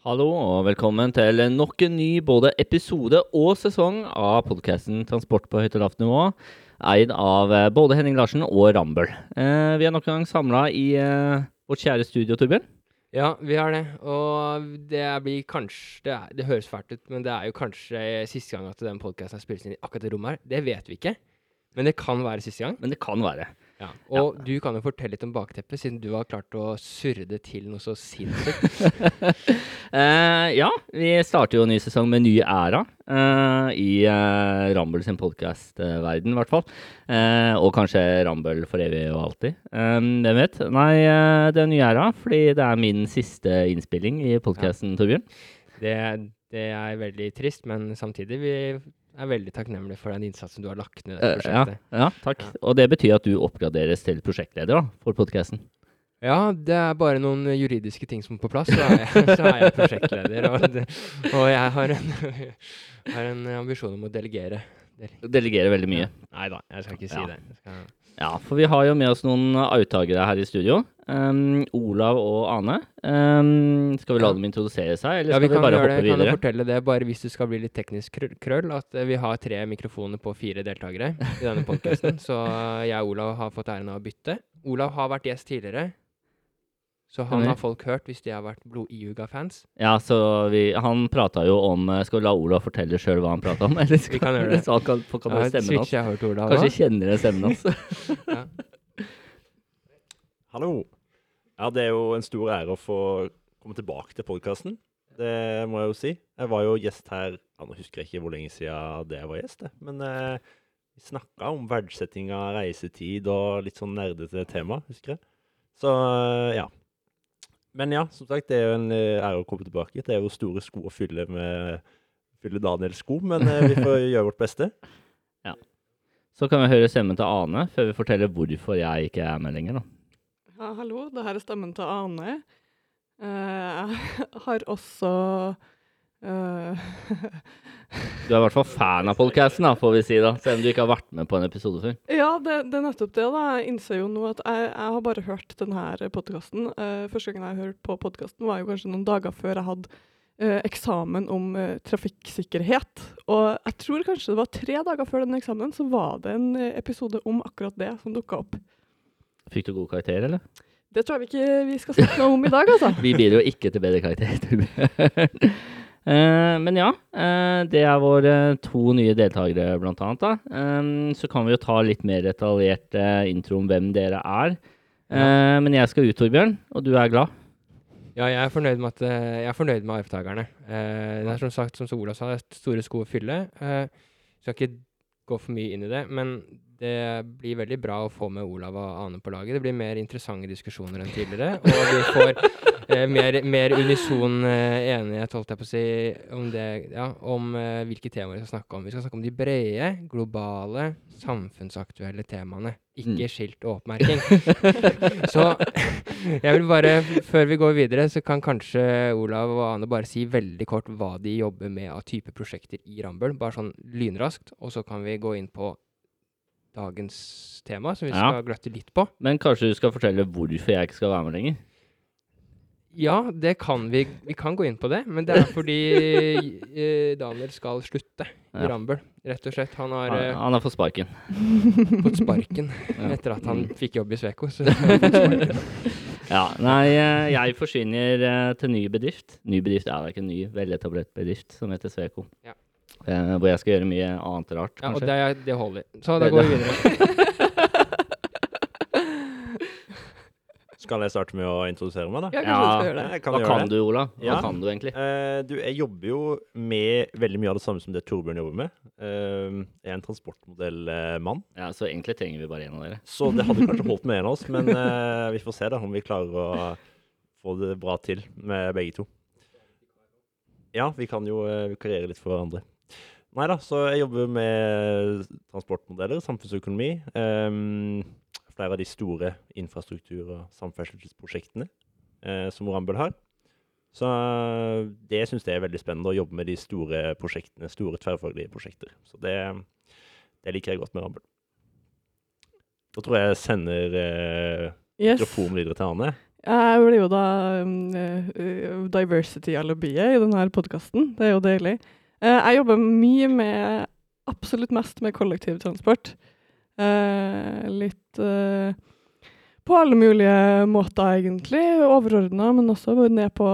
Hallo og velkommen til nok en ny både episode og sesong av podkasten Transport på høyt og lavt nivå. Eid av eh, både Henning Larsen og Rambøll. Eh, vi er nok en gang samla i eh, vårt kjære studio, Torbjørn. Ja, vi har det. Og det blir kanskje det, er, det høres fælt ut, men det er jo kanskje siste gang at den podkasten spilles inn i akkurat det rommet her. Det vet vi ikke. Men det kan være siste gang. Men det kan være. Ja. Og du kan jo fortelle litt om bakteppet, siden du har klart å surre det til noe så sinnssykt. uh, ja, vi starter jo en ny sesong med ny æra uh, i uh, Rambøll sin podkastverden, i hvert fall. Og kanskje Rambøll for evig og alltid. Eh, hvem vet? Nei, det er ny æra fordi det er min siste innspilling i podkasten, Torbjørn. Det, det er veldig trist, men samtidig vi er veldig takknemlig for den innsatsen du har lagt ned i dette prosjektet. ja, ja, takk. Og det betyr at du oppgraderes til prosjektleder da, for podkasten. Ja, det er bare noen juridiske ting som er på plass, så er jeg, så er jeg prosjektleder. Og, det, og jeg har en, har en ambisjon om å delegere. Delegere veldig mye. Nei da, jeg skal ikke si Ja. det. Jeg skal, Ja, for vi har jo med oss noen avtakere her i studio. Um, Olav og Ane. Um, skal vi la dem introdusere seg, eller ja, skal vi vi, bare hoppe det. Kan jo videre? fortelle det, bare hvis det skal bli litt teknisk krøll, krøll at eh, vi har tre mikrofoner på fire deltakere i denne podkasten. så eh, jeg og Olav har fått æren av å bytte. Olav har vært gjest tidligere, så han har folk hørt hvis de har vært blod-iuga-fans. Ja, så vi, Han prata jo om eh, Skal vi la Olav fortelle sjøl hva han prata om? Eller skal Vi kan gjøre det. Så han kan, folk kan ja, stemmen hans? jeg har hørt Olav Kanskje kjenner igjen stemmen hans? Ja. Hallo. Ja, det er jo en stor ære å få komme tilbake til podkasten. Det må jeg jo si. Jeg var jo gjest her ja, Nå husker jeg ikke hvor lenge siden det jeg var gjest, det. men eh, vi snakka om verdsetting av reisetid og litt sånn nerdete tema, husker jeg. Så eh, ja. Men ja, som sagt, det er jo en eh, ære å komme tilbake. Det er jo store sko å fylle med fylle Daniels sko, men eh, vi får gjøre vårt beste. Ja. Så kan vi høre stemmen til Ane før vi forteller hvorfor jeg ikke er med lenger. da. Ja, hallo, det her er stemmen til Ane. Eh, jeg har også Du er i hvert fall fan av podkasten, får vi si, da, selv om du ikke har vært med på en episode før. Ja, det, det er nettopp det. da. Jeg innser jo nå at jeg, jeg har bare hørt denne podkasten. første gang jeg hørte på podkasten, var jo kanskje noen dager før jeg hadde uh, eksamen om uh, trafikksikkerhet. Og jeg tror kanskje det var tre dager før den eksamen, så var det en eh, episode om akkurat det som dukka opp. Fikk du god karakter, eller? Det tror jeg vi ikke vi skal snakke noe om i dag, altså. Vi bidro ikke til bedre karakter. Eh, men ja, eh, det er våre to nye deltakere, blant annet. Da. Eh, så kan vi jo ta litt mer detaljert eh, intro om hvem dere er. Ja. men jeg skal ut, Torbjørn, og du er glad? Ja, jeg er fornøyd med, at, eh, jeg er fornøyd med arvtakerne. Eh, det er som sagt, som Ola sa, store sko å fylle. Uh, skal ikke gå for mye inn i det, men det blir veldig bra å få med Olav og Ane på laget. Det blir mer interessante diskusjoner enn tidligere, og vi får eh, mer, mer unison eh, enighet, holdt jeg på å si, om det, ja, om eh, hvilke temaer vi skal snakke om. Vi skal snakke om de brede, globale, samfunnsaktuelle temaene. Ikke Mm. skilt og oppmerking. Så jeg vil bare, før vi går videre, så kan kanskje Olav og Ane bare si veldig kort hva de jobber med av type prosjekter i Rambøll. Bare sånn lynraskt. Og så kan vi gå inn på dagens tema, som vi Ja. skal gløtte litt på. Men kanskje du skal fortelle hvorfor jeg ikke skal være med lenger? Ja, det kan vi. Vi kan gå inn på det, men det er fordi eh, Daniel skal slutte i Ja. Rambøll. Rett og slett. Han har Han, eh, han har fått sparken. fått sparken Ja. etter at han fikk jobb i Sveko. Så. Ja, nei, eh, jeg forsvinner til ny bedrift. Ny bedrift er da ikke en ny, veletablert bedrift som heter Sveko. Ja. Eh, hvor jeg skal gjøre mye annet rart, Ja, og kanskje. det, og det holder. Så da Det- går vi videre. Skal jeg starte med å introdusere meg, da? Ja, jeg kan gjøre det. Jeg kan Hva gjøre kan det. du, Ola? Hva Ja. kan du egentlig? Uh, du, jeg jobber jo med veldig mye av det samme som det Torbjørn jobber med. Uh, jeg er en transportmodellmann, Ja, Så egentlig trenger vi bare en av dere. så det hadde kanskje holdt med en av oss. Men uh, vi får se da om vi klarer å få det bra til med begge to. Ja, vi kan jo vikariere litt for hverandre. Nei da, så jeg jobber med transportmodeller, samfunnsøkonomi. Um, flere av de store infrastruktur- og samferdselsprosjektene uh, som Rambøll har. Så det syns jeg er veldig spennende, å jobbe med de store prosjektene, store tverrfaglige prosjekter. Så det, det liker jeg godt med Rambøll. Da tror jeg jeg sender eh, Yes. mikrofonen videre til Ane. Jeg blir jo da um, diversity-alibiet i denne podkasten. Det er jo deilig. Eh, jeg jobber mye med Absolutt mest med kollektivtransport. Eh, litt eh, på alle mulige måter, egentlig. Overordna, men også ned på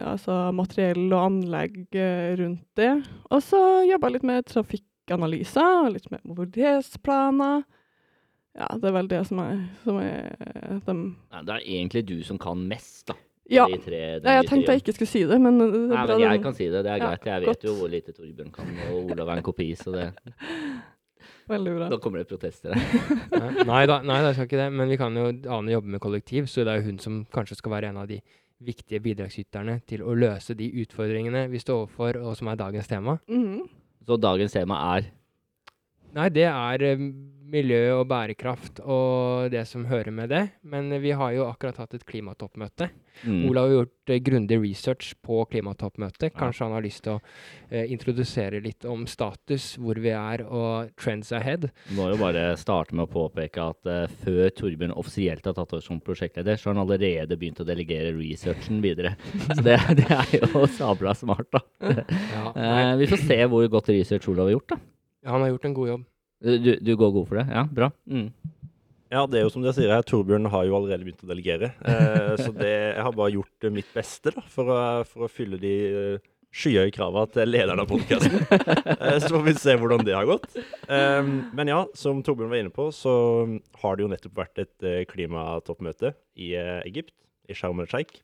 altså, materiell og anlegg rundt det. Og så jeg litt med trafikkanalyser, og litt med mobilitetsplaner. Ja, det er vel det som er, som er. Nei, det er egentlig du som kan mest, da. Ja. De tre, Ja, jeg tenkte jeg ikke skulle si det, men det er Nei, bra men jeg kan si det. Det er Ja, greit. Jeg godt. vet jo hvor lite Torbjørn kan, og Olav er en kopi, så det, Veldig bra. da kommer det protester her. Nei nei da, nei, da skal ikke det. Men vi kan jo Ane jobbe med kollektiv, så det er jo hun som kanskje skal være en av de viktige bidragsyterne til å løse de utfordringene vi står overfor, og som er dagens tema. Mhm. Så dagens tema er Nei, det er eh, miljø og bærekraft og det som hører med det. Men vi har jo akkurat hatt et klimatoppmøte. mm, Olav har gjort eh, grundig research på klimatoppmøtet. Ja. Kanskje han har lyst til å eh, introdusere litt om status, hvor vi er og trends ahead. Må jo bare starte med å påpeke at eh, før Torbjørn offisielt har tatt over som prosjektleder, så har han allerede begynt å delegere researchen videre. Så det, det er jo sabla smart, da. Ja, Eh, vi får se hvor godt research Olav har gjort, da. han har gjort en god jobb. Du, du går god for det? Ja, bra. Mm. Ja, det er jo som dere sier her, Torbjørn har jo allerede begynt å delegere. Eh, så det, jeg har bare gjort eh, mitt beste da, for, å, for å fylle de eh, skyhøye kravene til lederen av podkasten. eh, så får vi se hvordan det har gått. Eh, men ja, som Torbjørn var inne på, så har det jo nettopp vært et eh, klimatoppmøte i eh, Egypt, i Sharm el-Sheikh.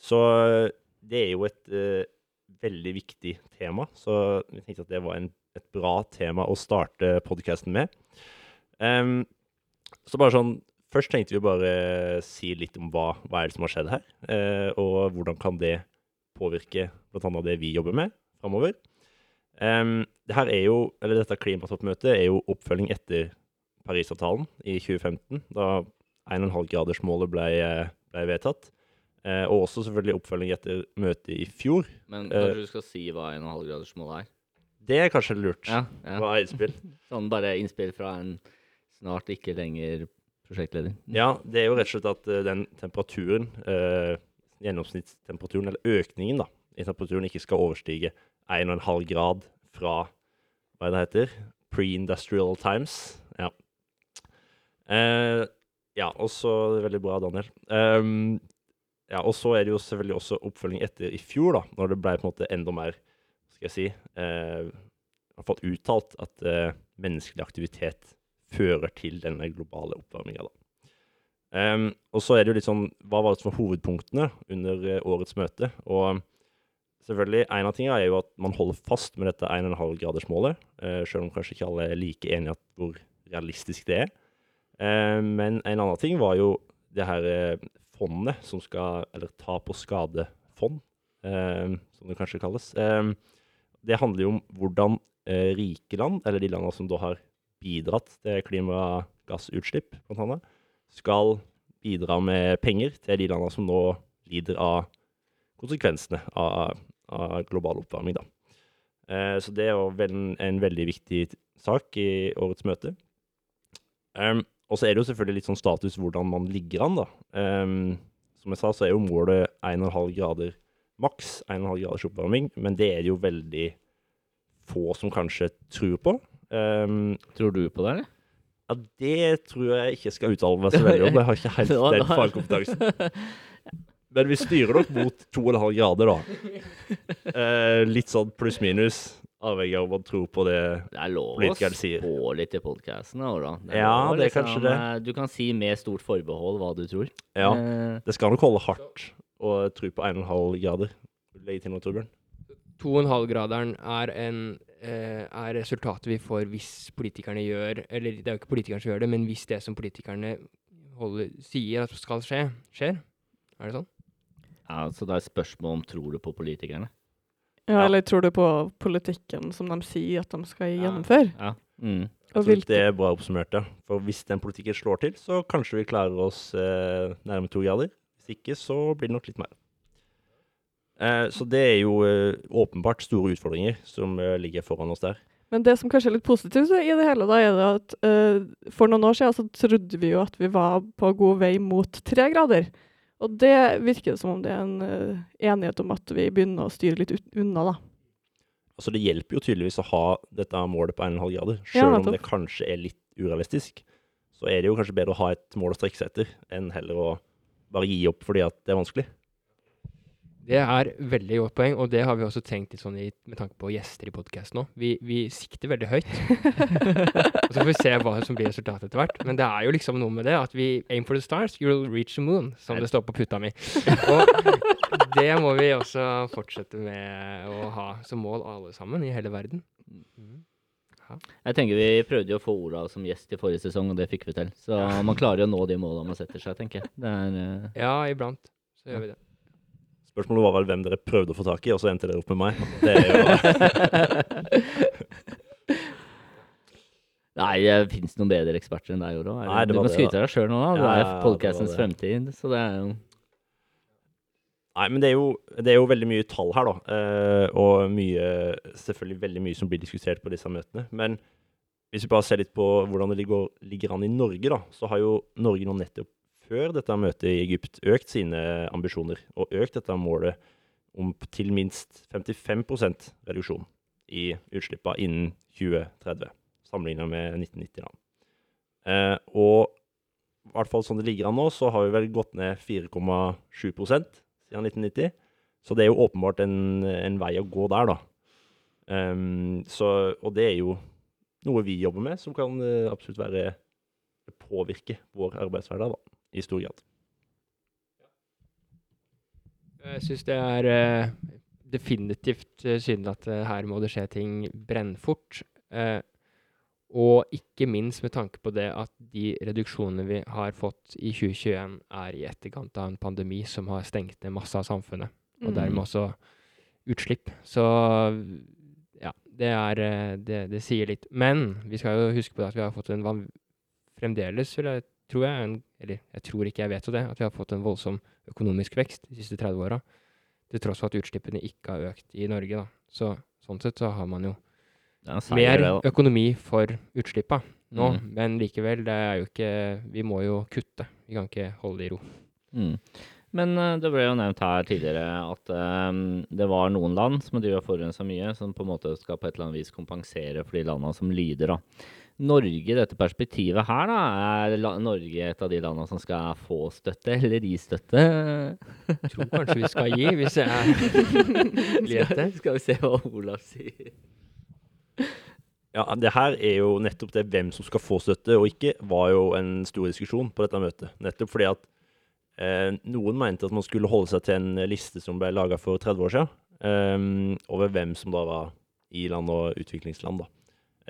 Så eh, det er jo et eh, veldig viktig tema, så vi tenkte at det var en, et bra tema å starte podkasten med. Um, så bare sånn Først tenkte vi bare si litt om hva, hva er det som har skjedd her, uh, og hvordan kan det påvirke bl.a. det vi jobber med framover. Um, det her er jo, eller dette klimatoppmøtet er jo oppfølging etter Parisavtalen i 2015, da 1,5-gradersmålet ble, eh, ble vedtatt. Eh, og også selvfølgelig oppfølging etter møtet i fjor. Men Eh. kanskje du skal si hva 1,5-gradersmålet er? Det er kanskje lurt. Ja, ja. Hva er innspill? Sånn bare innspill fra en snart ikke lenger prosjektleder. Ja, det er jo rett og slett at eh, den temperaturen, eh, gjennomsnittstemperaturen, eller økningen da, i temperaturen, ikke skal overstige 1,5 grad fra hva er det heter? Pre-industrial times. Ja. Eh, ja, og så Veldig bra, Daniel. Um, ja, og så er det jo selvfølgelig også oppfølging etter i fjor, da, når det ble på en måte enda mer skal jeg si, eh, fått uttalt at eh, menneskelig aktivitet fører til denne globale oppvarminga. Um, og så er det jo litt sånn Hva var det som var hovedpunktene under eh, årets møte? Og selvfølgelig, en av tingene er jo at man holder fast med dette 1,5-gradersmålet, uh, selv om kanskje ikke alle er like enige at hvor realistisk det er. Eh, men en annen ting var jo det her fondet som skal Eller tap- og skadefond, eh, som det kanskje kalles. Eh, det handler jo om hvordan eh, rike land, eller de landene som da har bidratt til klimagassutslipp, annet, skal bidra med penger til de landene som nå lider av konsekvensene av, av global oppvarming. Da. Eh, så det er jo en, en veldig viktig sak i årets møte. Um, og så er det jo selvfølgelig litt sånn status hvordan man ligger an, da. Um, som jeg sa, så er jo målet 1,5 grader maks, 1,5 graders oppvarming, men det er det jo veldig få som kanskje tror på. Um, Tror du på det, eller? ja, det tror jeg ikke skal uttale meg så veldig om. Jeg har ikke helt den fagkompetansen. Men vi styrer nok mot 2,5 grader, da. Uh, litt sånn pluss-minus, avhengig av om man tror på det. Det er lov å spå litt i podkasten. Ja, det er kanskje det. Du kan si med stort forbehold hva du tror. Ja, Eh, Det skal nok holde hardt å tro på 1,5 grader. Legge til noe, Torbjørn. 2,5-graderen er, en, eh, er resultatet vi får hvis politikerne gjør Eller det er jo ikke politikerne som gjør det, men hvis det som politikerne holder, sier at skal skje, skjer. Er det sånn? ja, så det er spørsmål om tror du på politikerne. Ja, Ja. eller tror du på politikken som de sier at de skal Ja. gjennomføre? Ja. Mm. Og Jeg tror det er bra oppsummert, ja. For hvis den politikken slår til, så kanskje vi klarer oss eh, nærme to grader. Ikke, så blir det nok litt mer. Eh, så det er jo eh, åpenbart store utfordringer som eh, ligger foran oss der. Men det som kanskje er litt positivt i det hele, da, er det at uh, for noen år siden så trodde vi jo at vi var på god vei mot tre grader. Og det virker som om det er en uh, enighet om at vi begynner å styre litt unna, da. Altså Det hjelper jo tydeligvis å ha dette målet på 1,5 grader. Ja, Selv om det kanskje er litt urealistisk, så er det jo kanskje bedre å ha et mål å strekke seg etter, enn heller å bare gi opp fordi at det er vanskelig. Det er veldig godt poeng, og det har vi også tenkt litt sånn i, med tanke på gjester i podkasten nå. Vi, vi sikter veldig høyt. og så får vi se hva som blir resultatet etter hvert. Men det er jo liksom noe med det at vi aim for the stars, you'll reach the moon, som det står på puta mi. Og det må vi også fortsette med å ha som mål alle sammen i hele verden. Mhm. Jeg tenker Vi prøvde jo å få Olav som gjest i forrige sesong, og det fikk vi til. Så man klarer jo å nå de målene man setter seg, tenker jeg. Det er, uh... Ja, iblant så gjør vi det. Spørsmålet var vel hvem dere prøvde å få tak i, og så endte dere opp med meg. Det er jo Nei, det fins noen bedre eksperter enn deg, Oro. Nei, det du må skryte av deg sjøl nå, da. Du Ja, er podcastens fremtid, så det er jo Nei, men det er, jo, det er jo veldig mye tall her, da. eh, og mye, selvfølgelig veldig mye som blir diskutert på disse møtene. Men hvis vi bare ser litt på hvordan det ligger, ligger an i Norge, da, så har jo Norge nå nettopp før dette møtet i Egypt økt sine ambisjoner, og økt dette målet om til minst 55% reduksjon i utslippene innen 2030, sammenlignet med 1990-land. Eh, og i hvert fall sånn det ligger an nå, så har vi vel gått ned 4,7 siden 1990. Så det er jo åpenbart en, en vei å gå der, da. Um, så, og det er jo noe vi jobber med, som kan eh, absolutt være påvirke vår arbeidshverdag da, i stor grad. Jeg syns det er uh, definitivt uh, synd at uh, her må det skje ting brennfort. eh, og ikke minst med tanke på det at de reduksjonene vi har fått i 2021, er i etterkant av en pandemi som har stengt ned masse av samfunnet, og Mm. dermed også utslipp. Så ja, det er eh, det, det sier litt. Men vi skal jo huske på det at vi har fått en van fremdeles, jeg, tror jeg, en, eller jeg tror ikke jeg vet jo det, at vi har fått en voldsom økonomisk vekst de siste 30 åra. Til tross for at utslippene ikke har økt i Norge. da. Så sånn sett så har man jo mer økonomi for utslippa nå. Mm. Men likevel, det er jo ikke Vi må jo kutte. Vi kan ikke holde det i ro. Mm. Men eh, det ble jo nevnt her tidligere at um, det var noen land som og forurensa mye, som på en måte skal på et eller annet vis kompensere for de landene som lider. da. Norge i dette perspektivet her, da, er Norge et av de landene som skal få støtte, eller gi støtte? Jeg tror kanskje vi skal gi, hvis jeg skal, skal vi se hva Olav sier. Ja, det her er jo nettopp det hvem som skal få støtte og ikke, var jo en stor diskusjon på dette møtet. Nettopp fordi at eh, noen mente at man skulle holde seg til en liste som ble laga for 30 år siden, eh, over hvem som da var i-land og utviklingsland. da.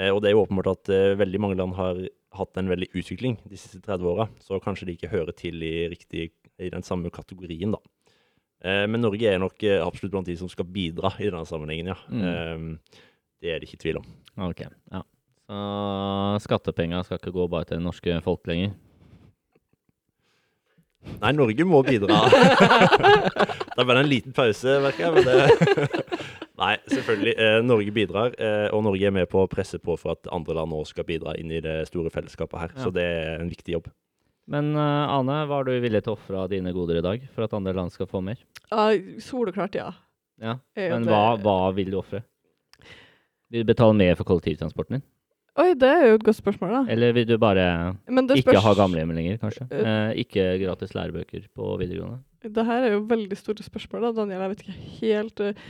Eh, og det er jo åpenbart at eh, veldig mange land har hatt en veldig utvikling de siste 30 åra, så kanskje de ikke hører til i, riktig, i den samme kategorien, da. Eh, men Norge er nok eh, absolutt blant de som skal bidra i denne sammenhengen, ja. Mm. Det er det ikke tvil om. Ok, ja. Så skattepenga skal ikke gå bare til det norske folk lenger. Nei, Norge må bidra. det er bare en liten pause, merker jeg. Men det... Nei, selvfølgelig. Eh, Norge bidrar, eh, og Norge er med på å presse på for at andre land òg skal bidra inn i det store fellesskapet her. Ja. Så det er en viktig jobb. Men uh, Ane, hva er du villig til å ofre av dine goder i dag for at andre land skal få mer? Ja, soleklart, ja. Ja, Men hva, hva vil du ofre? Vil du betale mer for kollektivtransporten din? Oi, det er jo et godt spørsmål, da. Eller vil du bare ikke ha gamlehjem lenger, kanskje? Eh. Eh, ikke gratis lærebøker på videregående? Det her er jo veldig store spørsmål, da, Daniel. Jeg vet ikke helt eh,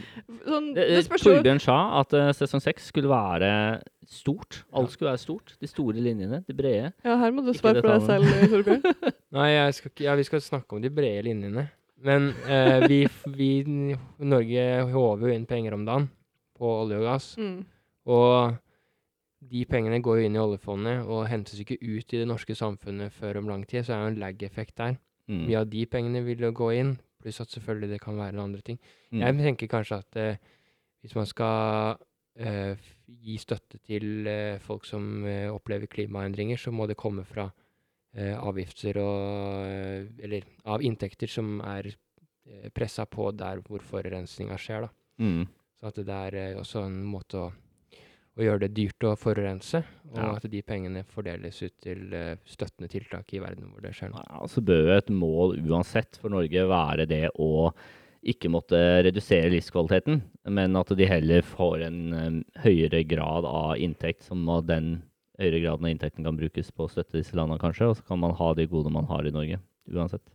sånn, Eh, Det spørs jo Torbjørn sa at uh, sesong seks skulle være stort. Alt skulle være stort. De store linjene, de brede. Ja, her må du svare på deg selv. Torbjørn. Nei, jeg skal ja, vi skal snakke om de brede linjene. Men uh, vi, vi Norge håver jo inn penger om dagen på olje og gass. Mm. Og de pengene går jo inn i oljefondet og hentes ikke ut i det norske samfunnet før om lang tid, så er det en lag-effekt der. Mm. Mye av de pengene vil jo gå inn, pluss at selvfølgelig det kan være andre ting. Mm. Jeg tenker kanskje at eh, hvis man skal eh, f- gi støtte til eh, folk som eh, opplever klimaendringer, så må det komme fra eh, avgifter og eh, Eller av inntekter som er pressa på der hvor forurensninga skjer, da. Mm. Så at det er eh, også en måte å, å gjøre det dyrt å forurense, og Ja. at de pengene fordeles ut til eh, støttende tiltak i verden hvor det skjer noe. Ja, så bør jo et mål uansett for Norge være det å ikke måtte redusere livskvaliteten, men at de heller får en eh, høyere grad av inntekt, som den høyere graden av inntekten kan brukes på å støtte disse landene, kanskje, og så kan man ha de gode man har i Norge, uansett.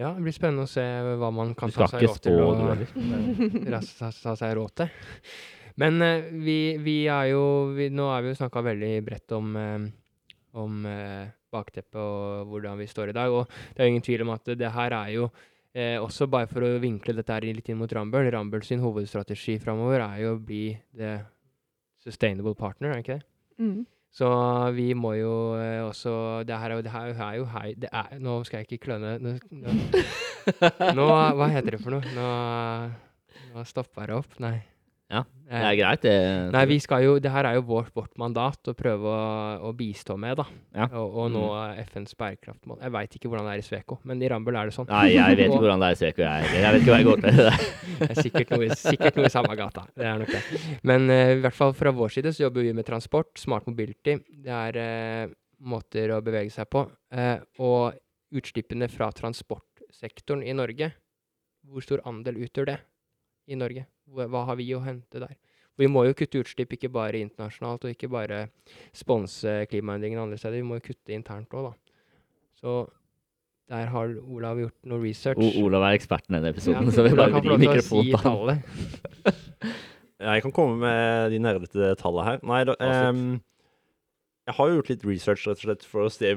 Ja, det blir spennende å se hva man kan ta seg råd til. du å- ta, ta seg råd til. Men uh, vi, vi er jo vi, Nå har vi jo snakka veldig bredt om, uh, om uh, bakteppet og hvordan vi står i dag. Og det er jo ingen tvil om at det her er jo eh, også bare for å vinkle dette her litt inn mot Rambøll. Rambøll sin hovedstrategi framover er jo å bli the sustainable partner, er ikke det? Mm. Så vi må jo eh, også Det her er jo, det her er jo hei det er, Nå skal jeg ikke kløne nå, nå, nå Hva heter det for noe? Nå, nå stopper det opp. Nei. Ja, Det er greit, det. Nei, vi skal jo, det her er jo vårt, vårt mandat å prøve å, å bistå med, da. Ja. Og, og nå FNs bærekraftmål. Jeg veit ikke hvordan det er i Sveko, men i Rambøll er det sånn. Nei, jeg vet ikke Og- hvordan det er i Sveko, jeg. Jeg vet ikke hva jeg går til. Det er sikkert noe, sikkert noe i samme gata. Det er nok det. Men uh, i hvert fall fra vår side så jobber vi med transport, smart mobility. Det er uh, måter å bevege seg på. Uh, og utslippene fra transportsektoren i Norge, hvor stor andel utgjør det i Norge? Hva, har vi å hente der? Vi må jo kutte utslipp, ikke bare internasjonalt, og ikke bare sponse klimaendringene andre steder. Vi må jo kutte internt òg, da. Så der har Olav gjort noe research. O Olav er eksperten i denne episoden, Ja, så vi bare kan vrir mikrofonen si på. Jeg kan komme med de nerdete tallene her. Nei, da, ehm, jeg har jo gjort litt research rett og slett for å se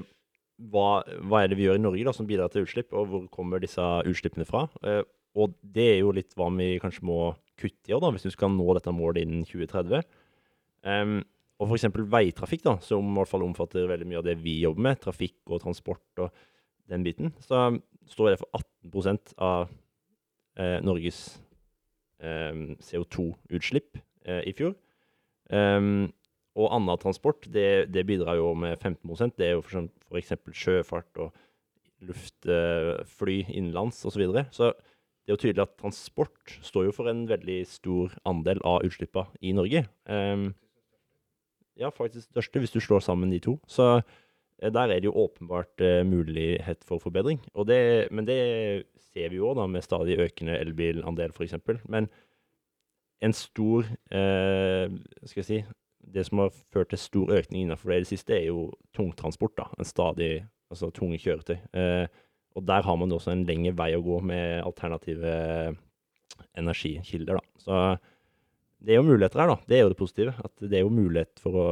hva, hva er det vi gjør i Norge da, som bidrar til utslipp, og hvor kommer disse utslippene fra. Uh, og det er jo litt hva vi kanskje må kutte i, år, da, hvis du skal nå dette målet innen 2030. Um, og f.eks. veitrafikk, da, som i hvert fall omfatter veldig mye av det vi jobber med, trafikk og transport og den biten, så står det for 18% av eh, Norges eh, CO2-utslipp eh, i fjor. Um, og annen transport, det, det bidrar jo med 15% Det er jo eksempel sjøfart og luftfly innenlands osv. Så, videre. så det er jo tydelig at transport står jo for en veldig stor andel av utslippene i Norge. Um, ja, faktisk største, hvis du slår sammen de to. Så eh, der er det jo åpenbart uh, mulighet for forbedring. Det, men det ser vi jo òg, med stadig økende elbilandel, f.eks. Men en stor uh, skal jeg si, Det som har ført til stor økning innenfor det i det siste, er jo tungtransport. da, En stadig Altså tunge kjøretøy. Eh, og der har man også en lengre vei å gå med alternative energikilder, da. Så det er jo muligheter her, da. Det er jo det positive. At det er jo mulighet for å,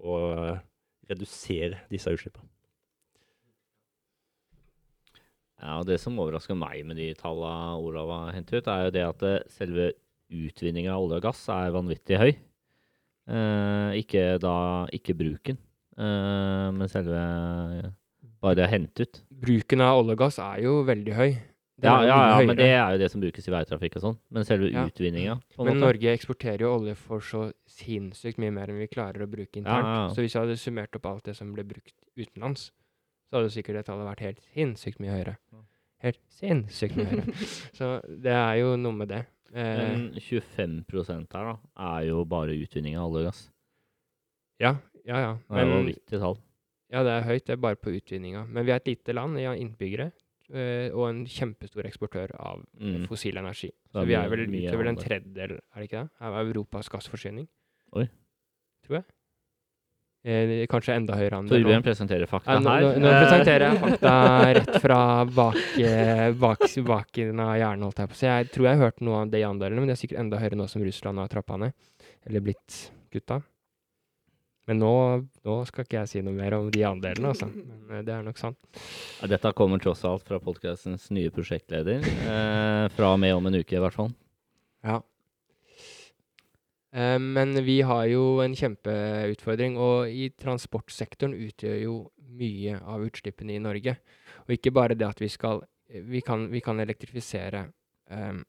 å redusere disse utslippene. Ja, og Det som overrasker meg med de tallene Olav har hentet ut, er jo det at eh, selve utvinninga av olje og gass er vanvittig høy. Eh, ikke da ikke bruken, eh, men selve bare det å hente ut. Bruken av olje og gass er jo veldig høy. Ja, ja, ja, men det er jo det som brukes i veitrafikk og sånn. Men selve Ja. utvinninga Men måte. Norge eksporterer jo olje for så sinnssykt mye mer enn vi klarer å bruke internt. Ja, ja. Så hvis jeg hadde summert opp alt det som ble brukt utenlands, så hadde sikkert det tallet vært helt sinnssykt mye høyere. Helt sinnssykt mye høyere. Så det er jo noe med det. Eh, Men 25 her da, er jo bare utvinning av olje og gass. ja, ja, ja. Det er jo Men, vanvittig tall. Ja, det er høyt. Det er bare på utvinninga. Men vi er et lite land, vi har innbyggere, eh, og en kjempestor eksportør av Mm. fossil energi. Så vi er vel, utgjør vel en tredjedel, er det ikke det, av Europas gassforsyning. Oi. Tror jeg. Eh, kanskje enda høyere andel. Torbjørn nå. presenterer fakta Ja, nå, her. nå, nå Eh, presenterer jeg fakta rett fra bak, eh, bak, baken av hjernen, holdt jeg på å si. Jeg tror jeg har hørt noe av de andelene, men det er sikkert enda høyere nå som Russland har trappa ned. Eller blitt gutta. Men nå, nå skal ikke jeg si noe mer om de andelene, altså. Men eh, det er nok sant. Ja, Dette kommer tross alt fra podkastens nye prosjektleder. Eh, fra og med om en uke, i hvert fall. Ja. Eh, men vi har jo en kjempeutfordring, og i transportsektoren utgjør jo mye av utslippene i Norge. Og ikke bare det at vi skal Vi kan, vi kan elektrifisere eh,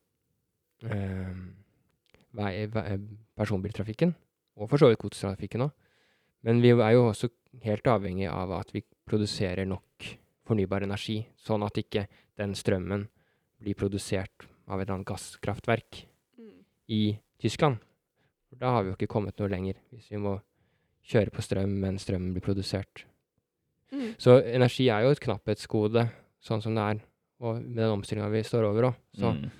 vei, vei, personbiltrafikken, og for så vidt godstrafikken òg. Men vi er jo også helt avhengig av at vi produserer nok fornybar energi, sånn at ikke den strømmen blir produsert av et eller annet gasskraftverk Mm. i Tyskland. For da har vi jo ikke kommet noe lenger, hvis vi må kjøre på strøm, mens strømmen blir produsert. Mm. Så energi er jo et knapphetsgode, sånn som det er, og med den omstillinga vi står over òg. Så Mm.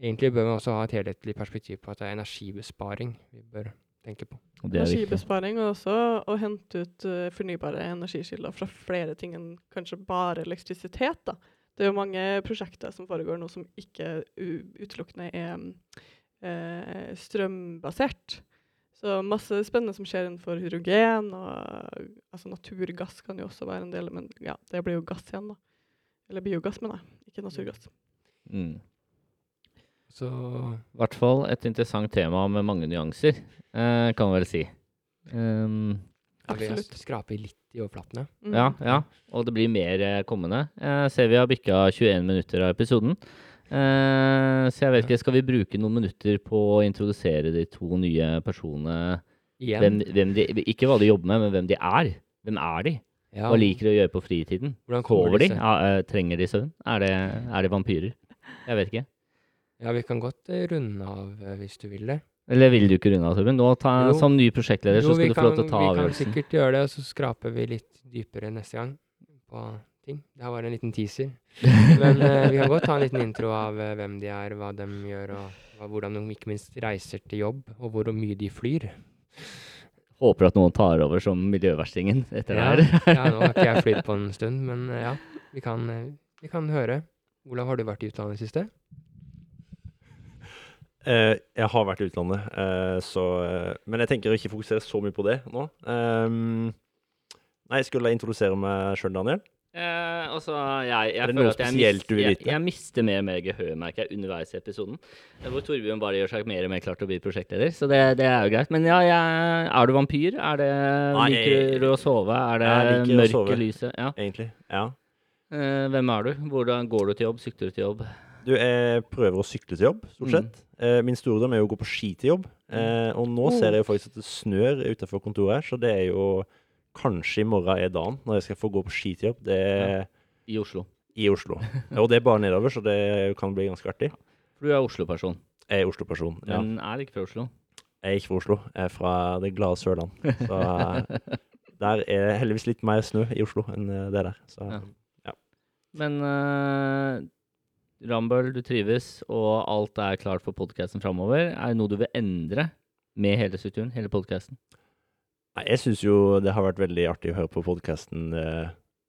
egentlig bør vi også ha et helhetlig perspektiv på at det er energibesparing vi bør tenke på. Og det er. Energibesparing og også å hente ut eh, fornybare energikilder fra flere ting enn kanskje bare elektrisitet. da. Det er jo mange prosjekter som foregår nå som ikke utelukkende er eh, strømbasert. Så masse spennende som skjer innenfor hydrogen, og altså naturgass kan jo også være en del, men ja, det blir jo gass igjen, da. Eller biogass, mener jeg, ikke naturgass. Mm. Så I hvert fall et interessant tema med mange nyanser, eh, kan man vel si. Um, Absolutt. skraper litt i overflatene. ja. Mm. ja, ja, og det blir mer eh, kommende. Jeg ser vi har bikka 21 minutter av episoden. Eh, så jeg vet ikke, skal vi bruke noen minutter på å introdusere de to nye personene? Igjen. Hvem, hvem de, ikke hva de jobber med, men hvem de er. Hvem er de? ja, Hva liker de å gjøre på fritiden? hvordan kommer Sover de? disse? Ja, eh, trenger de søvn? Er er de vampyrer? Jeg vet ikke. Ja, vi kan godt eh, runde av eh, hvis du vil det. Eller vil du ikke runde av, Torben? Nå ta, Jo. Som ny prosjektleder så skal vi du få lov til å ta Vi kan avgjørelsen. sikkert gjøre det, og så skraper vi litt dypere neste gang på ting. Det her var en liten teaser. Men eh, vi kan godt ta en liten intro av eh, hvem de er, hva de gjør, og hva, hvordan de ikke minst reiser til jobb, og hvor mye de flyr. Håper at noen tar over som miljøverstingen etter Ja, det her. ja, nå har ikke jeg flydd på en stund, men eh, ja, vi kan, eh, vi kan høre. Olav, har du vært i utlandet i det siste? Eh, jeg har vært i utlandet, eh, så eh, Men jeg tenker å ikke fokusere så mye på det nå. Nei, skulle jeg introdusere meg sjøl, Daniel? Eh, altså, jeg, jeg Er føler at jeg, mist, jeg, jeg mister mer og mer gehør, merker jeg, underveis i episoden. Hvor Torbjørn bare gjør seg mer og mer klar til å bli prosjektleder. Så det, det er jo greit. Men ja, jeg, er du vampyr? Er det, Nei, liker du å sove? Er det mørke lyset? Ja. Egentlig. Ja. Eh, hvem er du? Hvordan går du til jobb? Sykler du til jobb? Du, jeg prøver å sykle til jobb, stort Mm. sett. Eh, min store drøm er jo å gå på ski til jobb. Eh, og nå Oh. ser jeg jo faktisk at det snør utenfor kontoret her, så det er jo kanskje i morgen er dagen når jeg skal få gå på ski til jobb. Det er I Oslo. i Oslo. Og det er bare nedover, så det kan bli ganske artig. For du er Oslo-person, Jeg er Oslo-person. Ja. men er ikke fra Oslo. Jeg er ikke fra Oslo. Jeg er fra det glade Sørland. Så eh, der er det heldigvis litt mer snø i Oslo enn eh, det der. Så Ja. Men uh, Rambøll, du trives, og alt er klart for podkasten framover. Er det noe du vil endre med hele strukturen, hele podkasten? Jeg syns jo det har vært veldig artig å høre på podkasten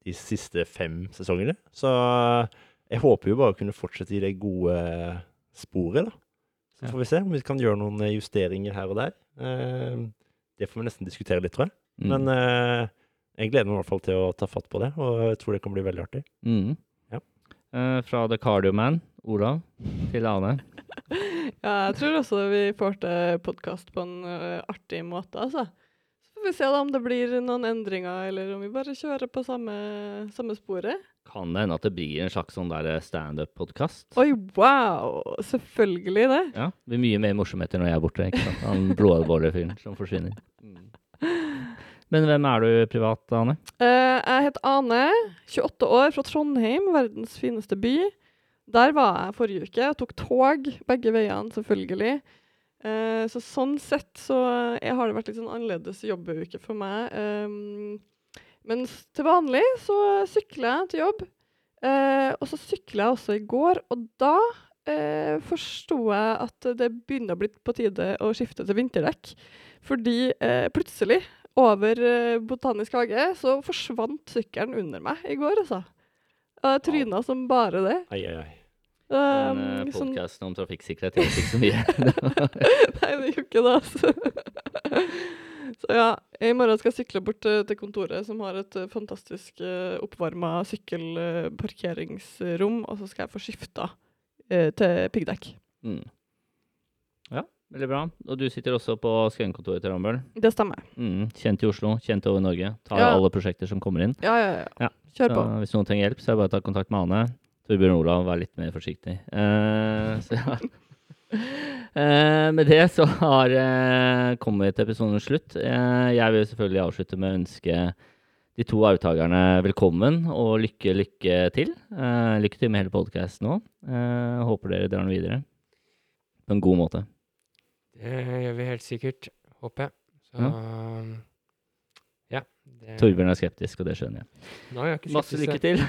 de siste fem sesongene. Så eh, jeg håper jo bare å kunne fortsette i det gode sporet, da. Så får vi se om vi kan gjøre noen eh, justeringer her og der. Eh, det får vi nesten diskutere litt, tror jeg. Mm. Men eh, jeg gleder meg i hvert fall til å ta fatt på det, og jeg tror det kan bli veldig artig. Mm. Eh, fra The Cardio Man, Olav, til Ane. Ja, jeg tror også vi får til podkast på en uh, artig måte, altså. Så får vi se da om det blir noen endringer, eller om vi bare kjører på samme, samme sporet. Kan det hende at det blir en slags sånn der standup-podkast? Oi, wow! Selvfølgelig det. Ja, det blir mye mer morsomheter når jeg er borte. ikke sant? Han blodalvorlige fyren som forsvinner. Men hvem er du privat, Ane? Uh, jeg heter Ane, 28 år, fra Trondheim, verdens fineste by. Der var jeg forrige uke og tok tog begge veiene, selvfølgelig. Uh, så sånn sett så jeg har det vært litt sånn annerledes jobbuke for meg. Um, mens til vanlig så sykler jeg til jobb. Uh, og så sykler jeg også i går, og da eh, forsto jeg at det begynner å bli på tide å skifte til vinterdekk. Fordi eh, plutselig over eh, Botanisk hage, så forsvant sykkelen under meg i går, altså. Jeg tryna som bare det. Ai, ai, ai. Den Um, sånn- podkasten om trafikksikkerhet hjelper ikke så mye. Nei, det gjør ikke det, altså. Så ja, i morgen skal jeg sykle bort til, til kontoret, som har et eh, fantastisk uh, oppvarma sykkelparkeringsrom, og så skal jeg få skifta uh, til piggdekk. Mm. Veldig bra. Og du sitter også på Skøyen-kontoret til Rambøll. Det stemmer. Mm. Kjent i Oslo, kjent over Norge. Tar Ja. alle prosjekter som kommer inn. Ja, ja, ja. Ja, Kjør Så på. hvis noen trenger hjelp, så er det bare å ta kontakt med Ane. Torbjørn Olav, vær litt mer forsiktig. Uh, så ja. uh, med det så har uh, kommet episodens slutt. Jeg vil selvfølgelig avslutte med å ønske de to arvtakerne velkommen og lykke, lykke til. Lykke til med hele podkasten nå. Håper dere drar den videre på en god måte. Det gjør vi helt sikkert, håper jeg. Så ja. det- Torbjørn er skeptisk, og det skjønner jeg. Nå er jeg ikke Masse lykke til.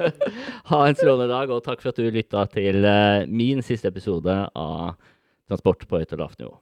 ha en strålende dag, og takk for at du lytta til eh, min siste episode av Transport på høyt og lavt nivå.